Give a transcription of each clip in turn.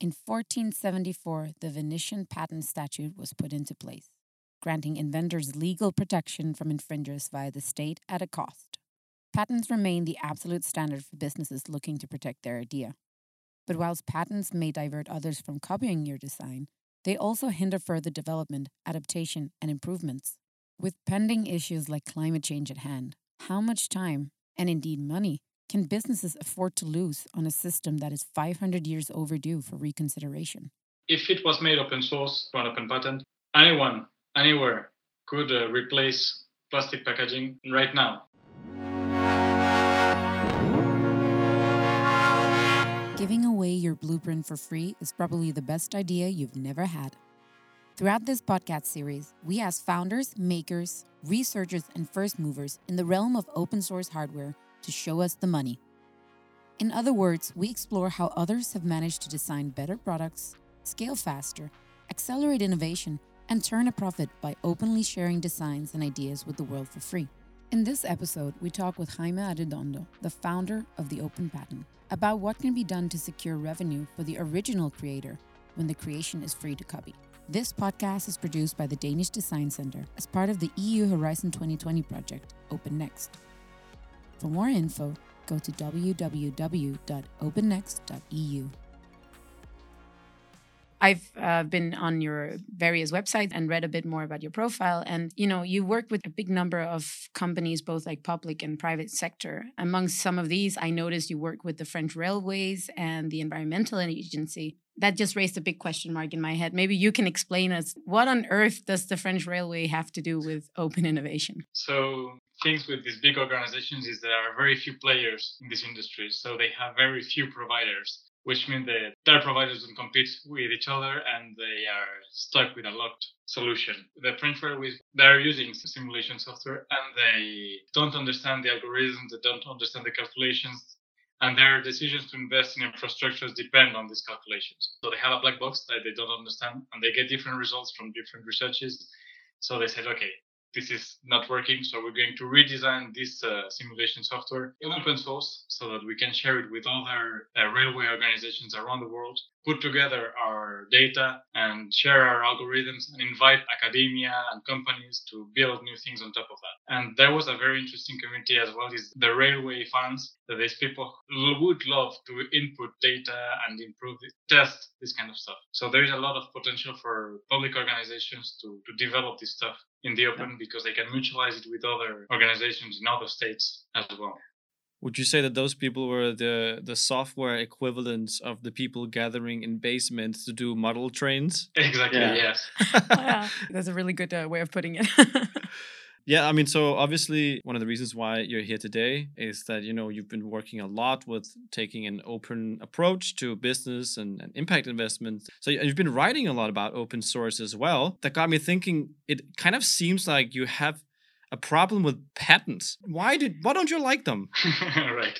In 1474, the Venetian Patent Statute was put into place, granting inventors legal protection from infringers via the state at a cost. Patents remain the absolute standard for businesses looking to protect their idea. But whilst patents may divert others from copying your design, they also hinder further development, adaptation, and improvements. With pending issues like climate change at hand, how much time, and indeed money, can businesses afford to lose on a system that is 500 years overdue for reconsideration? If it was made open source an open patent, anyone, anywhere could uh, replace plastic packaging right now. Giving away your blueprint for free is probably the best idea you've never had. Throughout this podcast series, we ask founders, makers, researchers, and first movers in the realm of open source hardware to show us the money. In other words, we explore how others have managed to design better products, scale faster, accelerate innovation, and turn a profit by openly sharing designs and ideas with the world for free. In this episode, we talk with Jaime Arredondo, the founder of the Open Patent, about what can be done to secure revenue for the original creator when the creation is free to copy. This podcast is produced by the Danish Design Center as part of the EU Horizon 2020 project, Open Next. For more info, go to www.opennext.eu. I've uh, been on your various websites and read a bit more about your profile. And, you know, you work with a big number of companies, both like public and private sector. Among some of these, I noticed you work with the French railways and the Environmental Agency. That just raised a big question mark in my head. Maybe you can explain us what on earth does the French railway have to do with open innovation? So, things with these big organizations is there are very few players in this industry. So, they have very few providers which means that their providers don't compete with each other and they are stuck with a locked solution. The French railways, they're using simulation software and they don't understand the algorithms, they don't understand the calculations, and their decisions to invest in infrastructures depend on these calculations. So they have a black box that they don't understand and they get different results from different researches. So they said, okay, this is not working. So we're going to redesign this uh, simulation software in open source so that we can share it with other uh, railway organizations around the world, put together our data and share our algorithms and invite academia and companies to build new things on top of that. And there was a very interesting community as well is the railway fans that these people would love to input data and improve it, test this kind of stuff. So there is a lot of potential for public organizations to, to develop this stuff in the open because they can mutualize it with other organizations in other states as well. Would you say that those people were the the software equivalents of the people gathering in basements to do model trains? Exactly. Yeah. Yes. oh, yeah. That's a really good uh, way of putting it. Yeah, I mean, so obviously, one of the reasons why you're here today is that you know you've been working a lot with taking an open approach to business and, and impact investments. So you've been writing a lot about open source as well. That got me thinking. It kind of seems like you have a problem with patents. Why did? Why don't you like them? right.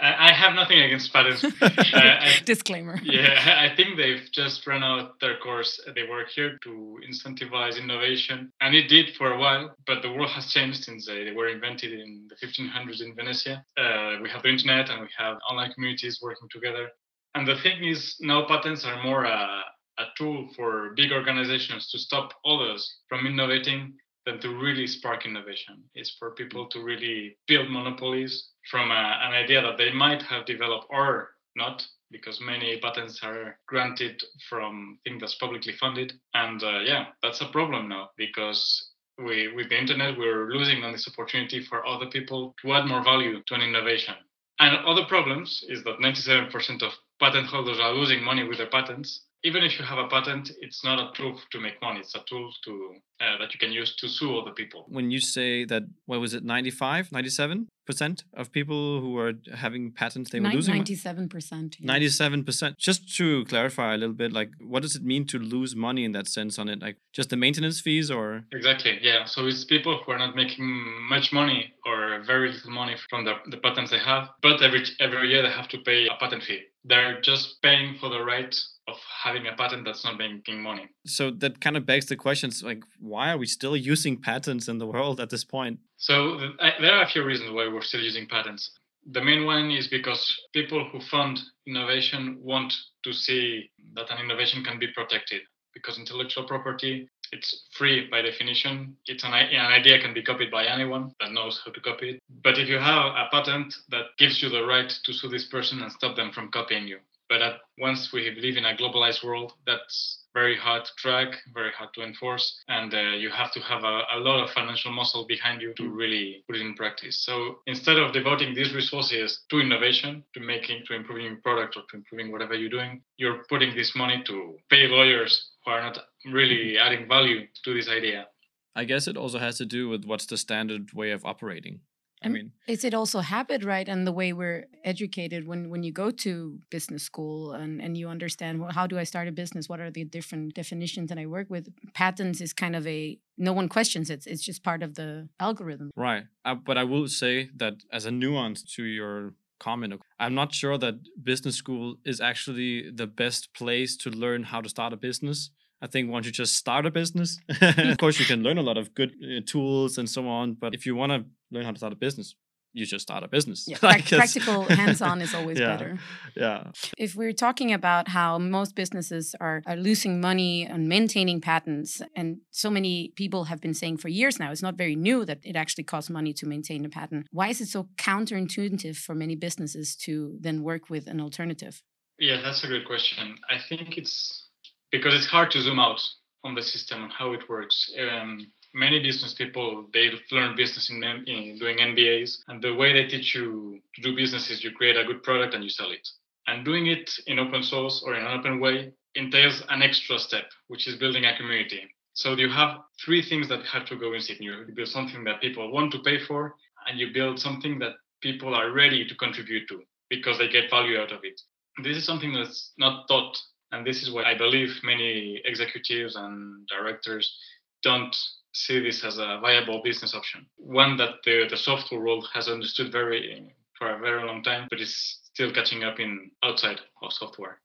I have nothing against patents. uh, I, Disclaimer. Yeah, I think they've just run out their course. They were here to incentivize innovation, and it did for a while. But the world has changed since they were invented in the 1500s in Venice. Uh, we have the internet, and we have online communities working together. And the thing is, now patents are more a, a tool for big organizations to stop others from innovating than to really spark innovation. It's for people to really build monopolies from a, an idea that they might have developed or not, because many patents are granted from things that's publicly funded. And uh, yeah, that's a problem now because we, with the internet, we're losing on this opportunity for other people to add more value to an innovation. And other problems is that 97% of patent holders are losing money with their patents even if you have a patent, it's not a tool to make money. It's a tool to uh, that you can use to sue other people. When you say that, what was it, 95, 97 percent of people who are having patents, they were Nin- losing 97 percent. 97 percent. Just to clarify a little bit, like, what does it mean to lose money in that sense on it? Like, just the maintenance fees, or exactly, yeah. So it's people who are not making much money or very little money from the, the patents they have, but every every year they have to pay a patent fee. They're just paying for the right of having a patent that's not making money. So that kind of begs the questions like, why are we still using patents in the world at this point? So there are a few reasons why we're still using patents. The main one is because people who fund innovation want to see that an innovation can be protected because intellectual property it's free by definition. It's an, an idea can be copied by anyone that knows how to copy it. But if you have a patent that gives you the right to sue this person and stop them from copying you, but at, once we live in a globalized world, that's very hard to track, very hard to enforce, and uh, you have to have a, a, lot of financial muscle behind you to really put it in practice. So instead of devoting these resources to innovation, to making, to improving your product or to improving whatever you're doing, you're putting this money to pay lawyers who are not really adding value to this idea. I guess it also has to do with what's the standard way of operating. I mean, is it also habit, right? And the way we're educated when when you go to business school and and you understand well, how do I start a business? What are the different definitions that I work with? Patents is kind of a no one questions it. It's just part of the algorithm. Right. Uh, but I will say that as a nuance to your comment, I'm not sure that business school is actually the best place to learn how to start a business. I think once you just start a business, of course, you can learn a lot of good uh, tools and so on. But if you want to learn how to start a business, you just start a business. Yeah, practical hands-on is always yeah, better. Yeah. If we're talking about how most businesses are, are losing money on maintaining patents, and so many people have been saying for years now, it's not very new that it actually costs money to maintain a patent. Why is it so counterintuitive for many businesses to then work with an alternative? Yeah, that's a good question. I think it's because it's hard to zoom out on the system and how it works. Um, many business people they learn business in, in, doing MBAs, and the way they teach you to do business is you create a good product and you sell it. And doing it in open source or in an open way entails an extra step, which is building a community. So you have three things that have to go in sync. You build something that people want to pay for, and you build something that people are ready to contribute to because they get value out of it. This is something that's not taught and this is why I believe many executives and directors don't see this as a viable business option. One that the, the software world has understood very for a very long time, but is still catching up in outside of software.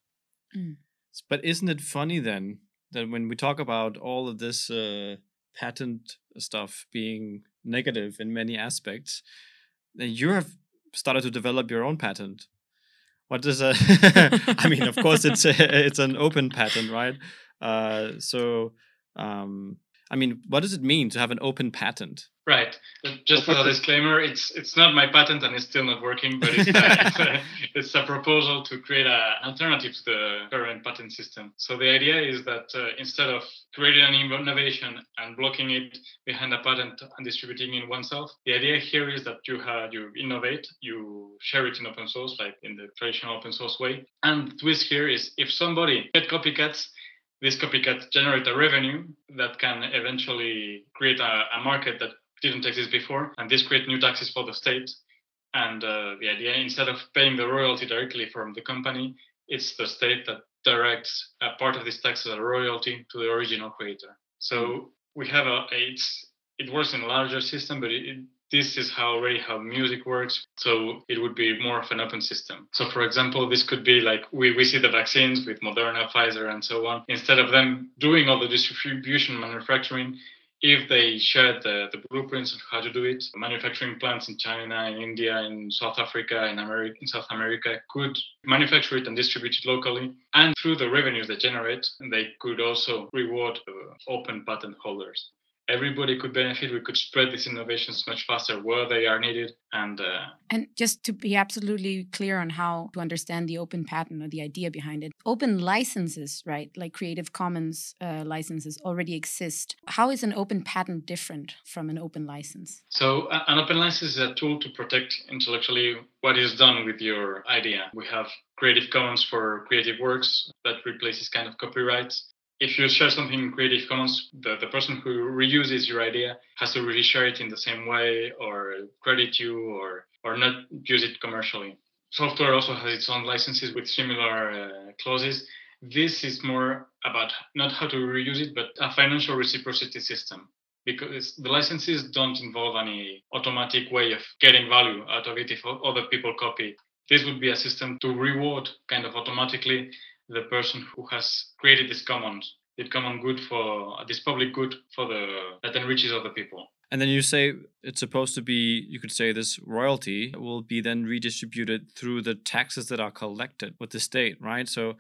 Mm. But isn't it funny then that when we talk about all of this uh, patent stuff being negative in many aspects, then you have started to develop your own patent What what is a i mean of course it's a, it's an open patent right uh, so um, i mean what does it mean to have an open patent Right. Just a disclaimer, it's it's not my patent and it's still not working, but it's, a, it's, a, it's a proposal to create an alternative to the current patent system. So the idea is that uh, instead of creating an innovation and blocking it behind a patent and distributing it oneself, the idea here is that you have you innovate, you share it in open source, like in the traditional open source way. And the twist here is if somebody get copycats this copycat generate a revenue that can eventually create a, a, market that didn't exist before, and this create new taxes for the state. And uh, the idea, instead of paying the royalty directly from the company, it's the state that directs a part of this tax as a royalty to the original creator. So we have a it's it works in a larger system, but it, this is how already how music works. So it would be more of an open system. So for example, this could be like we, we see the vaccines with Moderna, Pfizer, and so on. Instead of them doing all the distribution manufacturing, if they shared the, the blueprints of how to do it, manufacturing plants in China, in India, in South Africa, in America, in South America could manufacture it and distribute it locally. And through the revenues they generate, they could also reward the open patent holders everybody could benefit. We could spread these innovations much faster where they are needed. And uh, and just to be absolutely clear on how to understand the open patent or the idea behind it, open licenses, right, like Creative Commons uh, licenses, already exist. How is an open patent different from an open license? So uh, an open license is a tool to protect intellectually what is done with your idea. We have Creative Commons for creative works that replaces kind of copyrights if you share something in Creative Commons, the, the person who reuses your idea has to really share it in the same way or credit you or, or not use it commercially. Software also has its own licenses with similar uh, clauses. This is more about not how to reuse it, but a financial reciprocity system because the licenses don't involve any automatic way of getting value out of it if other people copy. This would be a system to reward kind of automatically the person who has created this common this common good for this public good for the that enriches other people and then you say it's supposed to be you could say this royalty will be then redistributed through the taxes that are collected with the state right so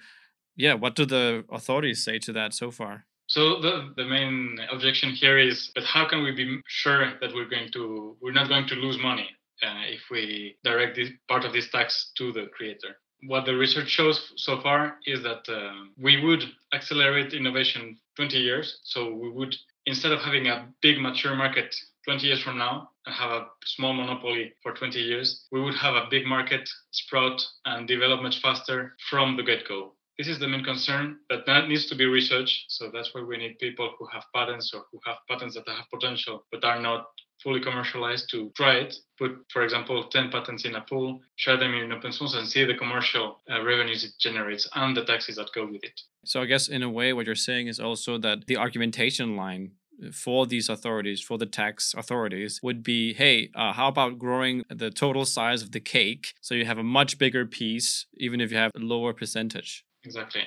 yeah, what do the authorities say to that so far? So the, the main objection here is, but how can we be sure that we're going to we're not going to lose money uh, if we direct this part of this tax to the creator? What the research shows so far is that uh, we would accelerate innovation 20 years. So we would instead of having a big mature market 20 years from now and have a small monopoly for 20 years, we would have a big market sprout and develop much faster from the get-go this is the main concern, but that needs to be researched. So that's why we need people who have patents or who have patents that have potential but are not fully commercialized to try it. Put, for example, 10 patents in a pool, share them in open source, and see the commercial uh, revenues it generates and the taxes that go with it. So I guess in a way, what you're saying is also that the argumentation line for these authorities, for the tax authorities, would be hey, uh, how about growing the total size of the cake so you have a much bigger piece, even if you have a lower percentage? Exactly.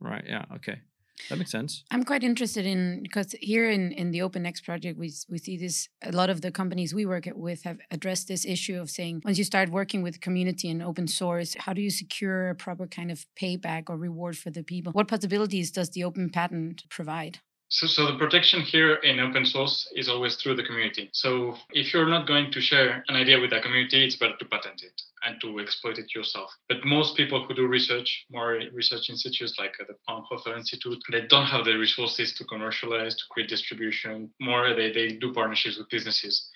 Right. Yeah. Okay. That makes sense. I'm quite interested in because here in, in the Open Next project, we, we see this. A lot of the companies we work with have addressed this issue of saying once you start working with community and open source, how do you secure a proper kind of payback or reward for the people? What possibilities does the open patent provide? So, so the protection here in open source is always through the community. So if you're not going to share an idea with the community, it's better to patent it and to exploit it yourself. But most people who do research, more research institutes like uh, the Fraunhofer Institute, they don't have the resources to commercialize, to create distribution. More, they, they do partnerships with businesses.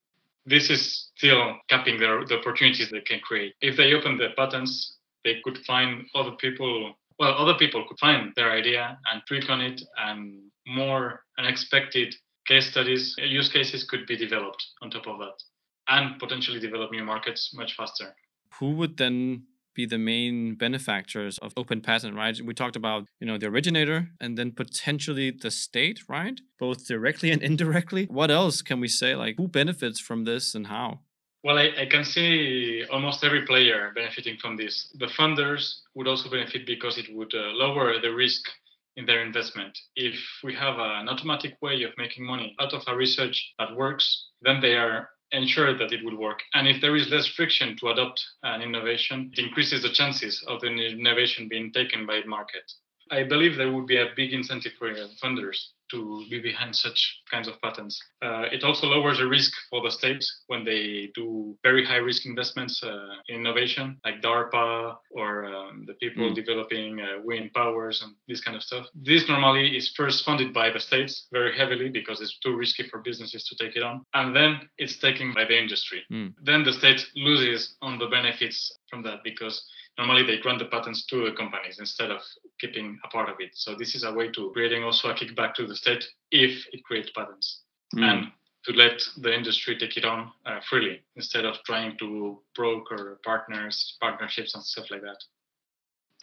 This is still capping the, the opportunities they can create. If they open the patents, they could find other people well, other people could find their idea and tweak on it and more unexpected case studies, use cases could be developed on top of that and potentially develop new markets much faster. Who would then be the main benefactors of open patent, right? We talked about, you know, the originator and then potentially the state, right? Both directly and indirectly. What else can we say? Like who benefits from this and how? Well, I, I, can see almost every player benefiting from this. The funders would also benefit because it would uh, lower the risk in their investment. If we have an automatic way of making money out of a research that works, then they are ensured that it will work. And if there is less friction to adopt an innovation, it increases the chances of the innovation being taken by the market. I believe there would be a big incentive for funders to be behind such kinds of patents. Uh, it also lowers the risk for the states when they do very high risk investments uh, in innovation, like DARPA or um, the people mm. developing uh, wind powers and this kind of stuff. This normally is first funded by the states very heavily because it's too risky for businesses to take it on, and then it's taken by the industry. Mm. Then the state loses on the benefits from that because normally they grant the patents to the companies instead of keeping a part of it. So this is a way to creating also a kickback to the state if it creates patents mm. and to let the industry take it on uh, freely instead of trying to broker partners, partnerships and stuff like that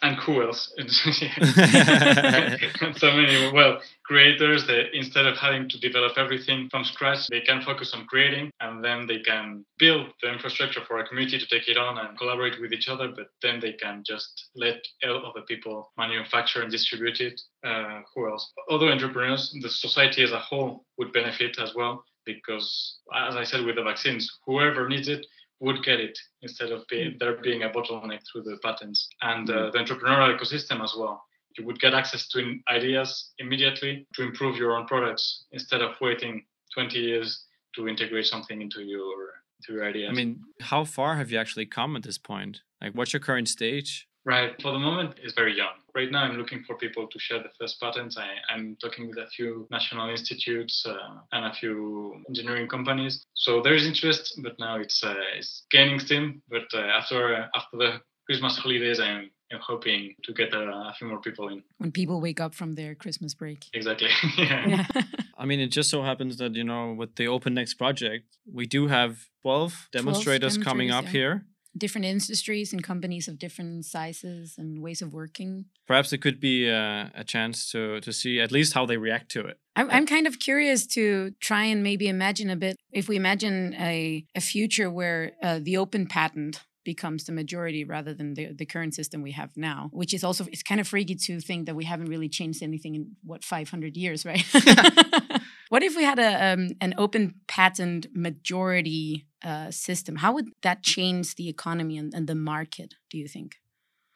and who else? so many well creators that instead of having to develop everything from scratch, they can focus on creating and then they can build the infrastructure for a community to take it on and collaborate with each other. But then they can just let other people manufacture and distribute it. Uh, who else? Other entrepreneurs, the society as a whole would benefit as well because, as I said with the vaccines, whoever needs it would get it instead of being, there being a bottleneck through the patents and uh, the entrepreneurial ecosystem as well. You would get access to ideas immediately to improve your own products instead of waiting 20 years to integrate something into your into your ideas. I mean, how far have you actually come at this point? Like, what's your current stage? Right. For the moment, it's very young. Right now, I'm looking for people to share the first patents. I, am talking with a few national institutes uh, and a few engineering companies. So there is interest, but now it's uh, it's gaining steam. But uh, after uh, after the Christmas holidays, I'm I'm hoping to get a, a, few more people in. When people wake up from their Christmas break. Exactly. yeah. yeah. I mean, it just so happens that, you know, with the Open Next project, we do have 12 demonstrators, 12 demonstrators coming up yeah. here different industries and companies of different sizes and ways of working. Perhaps it could be a, a chance to to see at least how they react to it. I'm, I'm kind of curious to try and maybe imagine a bit if we imagine a, a future where uh, the open patent becomes the majority rather than the, the current system we have now which is also it's kind of freaky to think that we haven't really changed anything in what 500 years right what if we had a um, an open patent majority uh, system. How would that change the economy and, and the market, do you think?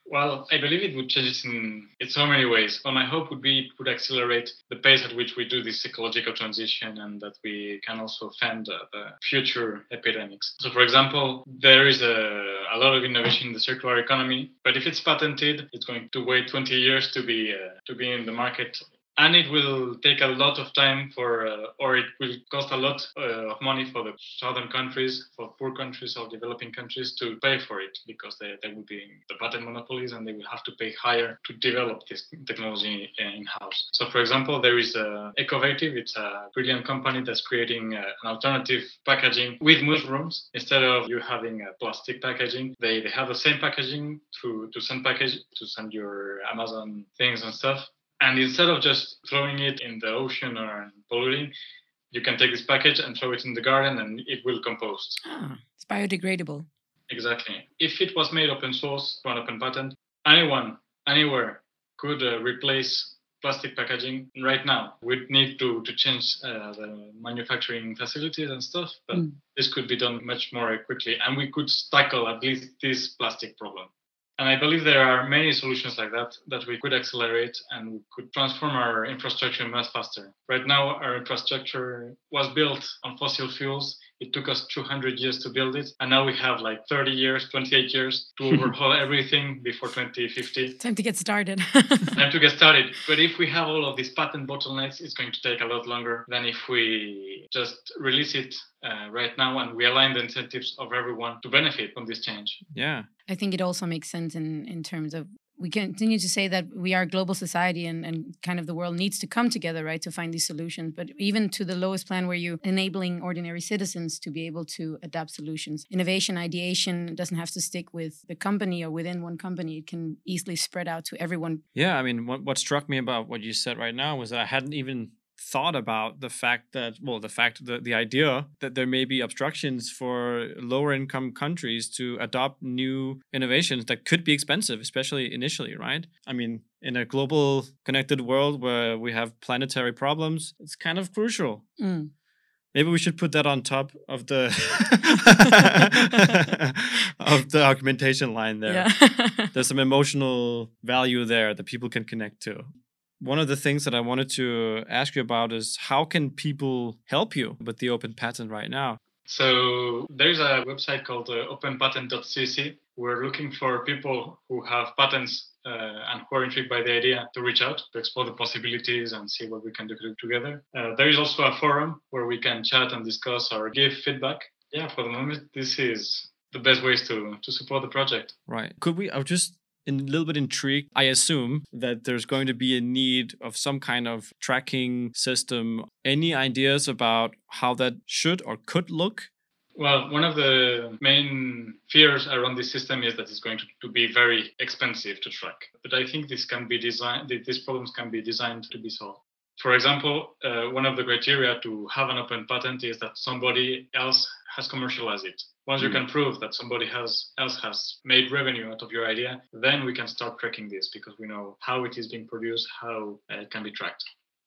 Well, I believe it would change it in, in so many ways. Well, my hope would be it would accelerate the pace at which we do this ecological transition and that we can also fend uh, the future epidemics. So, for example, there is a, a lot of innovation in the circular economy, but if it's patented, it's going to wait 20 years to be uh, to be in the market and it will take a lot of time for uh, or it will cost a lot uh, of money for the southern countries for poor countries or developing countries to pay for it because they, they will be the patent monopolies and they will have to pay higher to develop this technology in-house. So for example there is uh, ecovative. It's a brilliant company that's creating uh, an alternative packaging with mushrooms. Instead of you having a plastic packaging they, they have the same packaging through to send package to send your amazon things and stuff and instead of just throwing it in the ocean or polluting, you can take this package and throw it in the garden and it will compost. Ah, it's biodegradable. Exactly. If it was made open source for an open patent, anyone, anywhere could uh, replace plastic packaging right now. We'd need to, to change uh, the manufacturing facilities and stuff, but mm. this could be done much more quickly and we could tackle at least this plastic problem. And I believe there are many solutions like that that we could accelerate and we could transform our infrastructure much faster. Right now, our infrastructure was built on fossil fuels. It took us 200 years to build it. And now we have like 30 years, 28 years to overhaul everything before 2050. Time to get started. Time to get started. But if we have all of these patent bottlenecks, it's going to take a lot longer than if we just release it uh, right now and we align the incentives of everyone to benefit from this change. Yeah. I think it also makes sense in, in terms of we continue to say that we are a global society and, and kind of the world needs to come together, right, to find these solutions. But even to the lowest plan where you're enabling ordinary citizens to be able to adapt solutions. Innovation, ideation doesn't have to stick with the company or within one company. It can easily spread out to everyone. Yeah, I mean, what, what struck me about what you said right now was that I hadn't even thought about the fact that well the fact that the idea that there may be obstructions for lower income countries to adopt new innovations that could be expensive especially initially right i mean in a global connected world where we have planetary problems it's kind of crucial mm. Maybe we should put that on top of the of the argumentation line there. Yeah. There's some emotional value there that people can connect to one of the things that I wanted to ask you about is how can people help you with the open patent right now? So there's a website called uh, openpatent.cc. We're looking for people who have patents uh, and who are intrigued by the idea to reach out to explore the possibilities and see what we can do together. Uh, there is also a forum where we can chat and discuss or give feedback. Yeah, for the moment, this is the best ways to to support the project. Right. Could we? I'll just a little bit intrigued. I assume that there's going to be a need of some kind of tracking system. Any ideas about how that should or could look? Well, one of the main fears around this system is that it's going to, to be very expensive to track. But I think this can be designed, these problems can be designed to be solved. For example, uh, one of the criteria to have an open patent is that somebody else has commercialized it. Once you hmm. can prove that somebody has, else has made revenue out of your idea, then we can start tracking this because we know how it is being produced, how it can be tracked.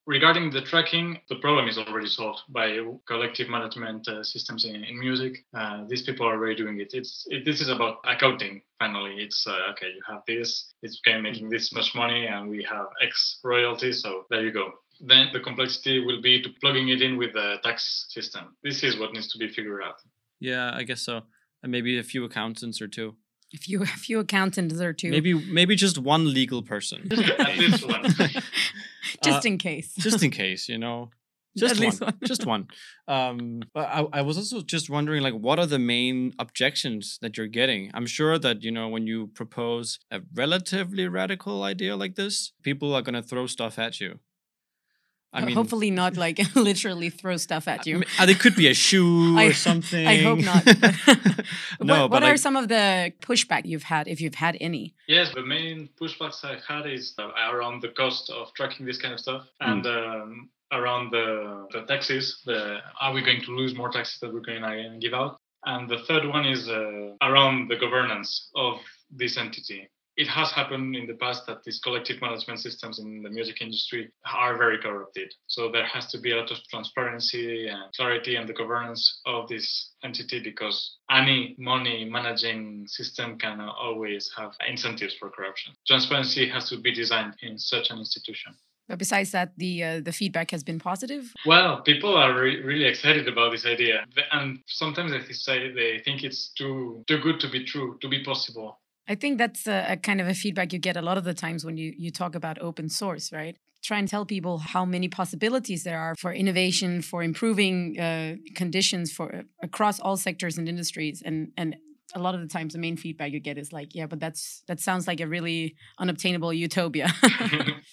Regarding the tracking, the problem is already solved by collective management uh, systems in, in music. Uh, these people are already doing it. It's it, this is about accounting. Finally, it's uh, okay. You have this. It's okay, making this much money, and we have X royalty. So there you go then the complexity will be to plugging it in with the tax system. This is what needs to be figured out. Yeah, I guess so. And maybe a few accountants or two. A few, a few accountants or two. Maybe, maybe just one legal person. At least one. just uh, in case. Just in case, you know. Just one, one. just one. Um, but I, I was also just wondering, like, what are the main objections that you're getting? I'm sure that you know when you propose a relatively radical idea like this, people are gonna throw stuff at you. I mean, hopefully not like literally throw stuff at you. I mean, it could be a shoe I, or something. I hope not. no, what, what are like, some of the pushback you've had, if you've had any? Yes, the main pushbacks I've had is around the cost of tracking this kind of stuff mm. and um, around the, the taxes. The, are we going to lose more taxes that we're going to give out? And the third one is uh, around the governance of this entity it has happened in the past that these collective management systems in the music industry are very corrupted. So there has to be a lot of transparency and clarity and the governance of this entity because any money managing system can always have incentives for corruption. Transparency has to be designed in such an institution. But besides that, the uh, the feedback has been positive. Well, people are re- really excited about this idea, and sometimes they say they think it's too too good to be true, to be possible. I think that's a, a, kind of a feedback you get a lot of the times when you you talk about open source, right? Try and tell people how many possibilities there are for innovation, for improving uh, conditions for across all sectors and industries, and and a lot of the times the main feedback you get is like yeah but that's that sounds like a really unobtainable utopia.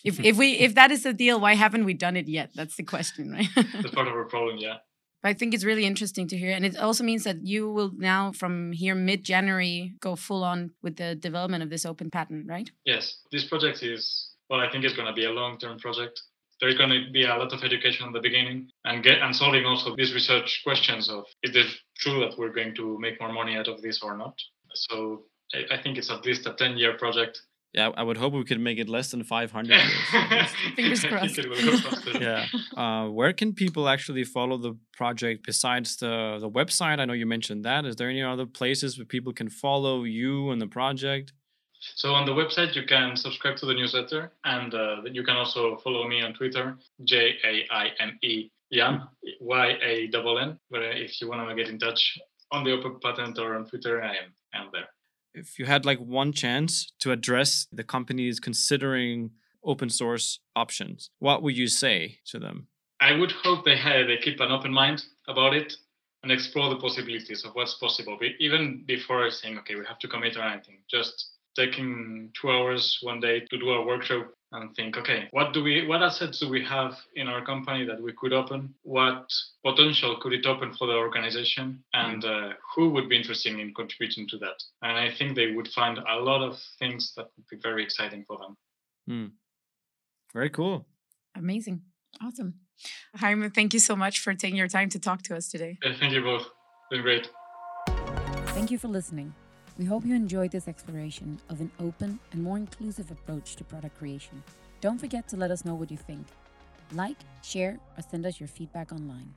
If if we if that is the deal why haven't we done it yet? That's the question right? That's part of our problem yeah I think it's really interesting to hear. And it also means that you will now, from here mid January, go full on with the development of this open patent, right? Yes. This project is, well, I think it's going to be a long term project. There's going to be a lot of education in the beginning and get and solving also these research questions of is it true that we're going to make more money out of this or not? So I, I think it's at least a 10 year project yeah, I would hope we could make it less than 500 Fingers crossed. yeah. Uh, where can people actually follow the project besides the, the website? I know you mentioned that. Is there any other places where people can follow you and the project? So on the website, you can subscribe to the newsletter, and uh, you can also follow me on Twitter, J A I M E Yam Y A N N. But if you want to get in touch on the Open Patent or on Twitter, I am, I am there if you had like one chance to address the companies considering open source options, what would you say to them? I would hope they have, they keep an open mind about it and explore the possibilities of what's possible. Even before saying, okay, we have to commit or anything, just taking two hours one day to do a workshop and think, okay, what do we, what assets do we have in our company that we could open? What potential could it open for the organization? And uh, who would be interested in contributing to that? And I think they would find a lot of things that would be very exciting for them. Hmm. Very cool. Amazing. Awesome. Jaime, thank you so much for taking your time to talk to us today. thank you both. It's been great. Thank you for listening. We hope you enjoyed this exploration of an open and more inclusive approach to product creation. Don't forget to let us know what you think. Like, share, or send us your feedback online.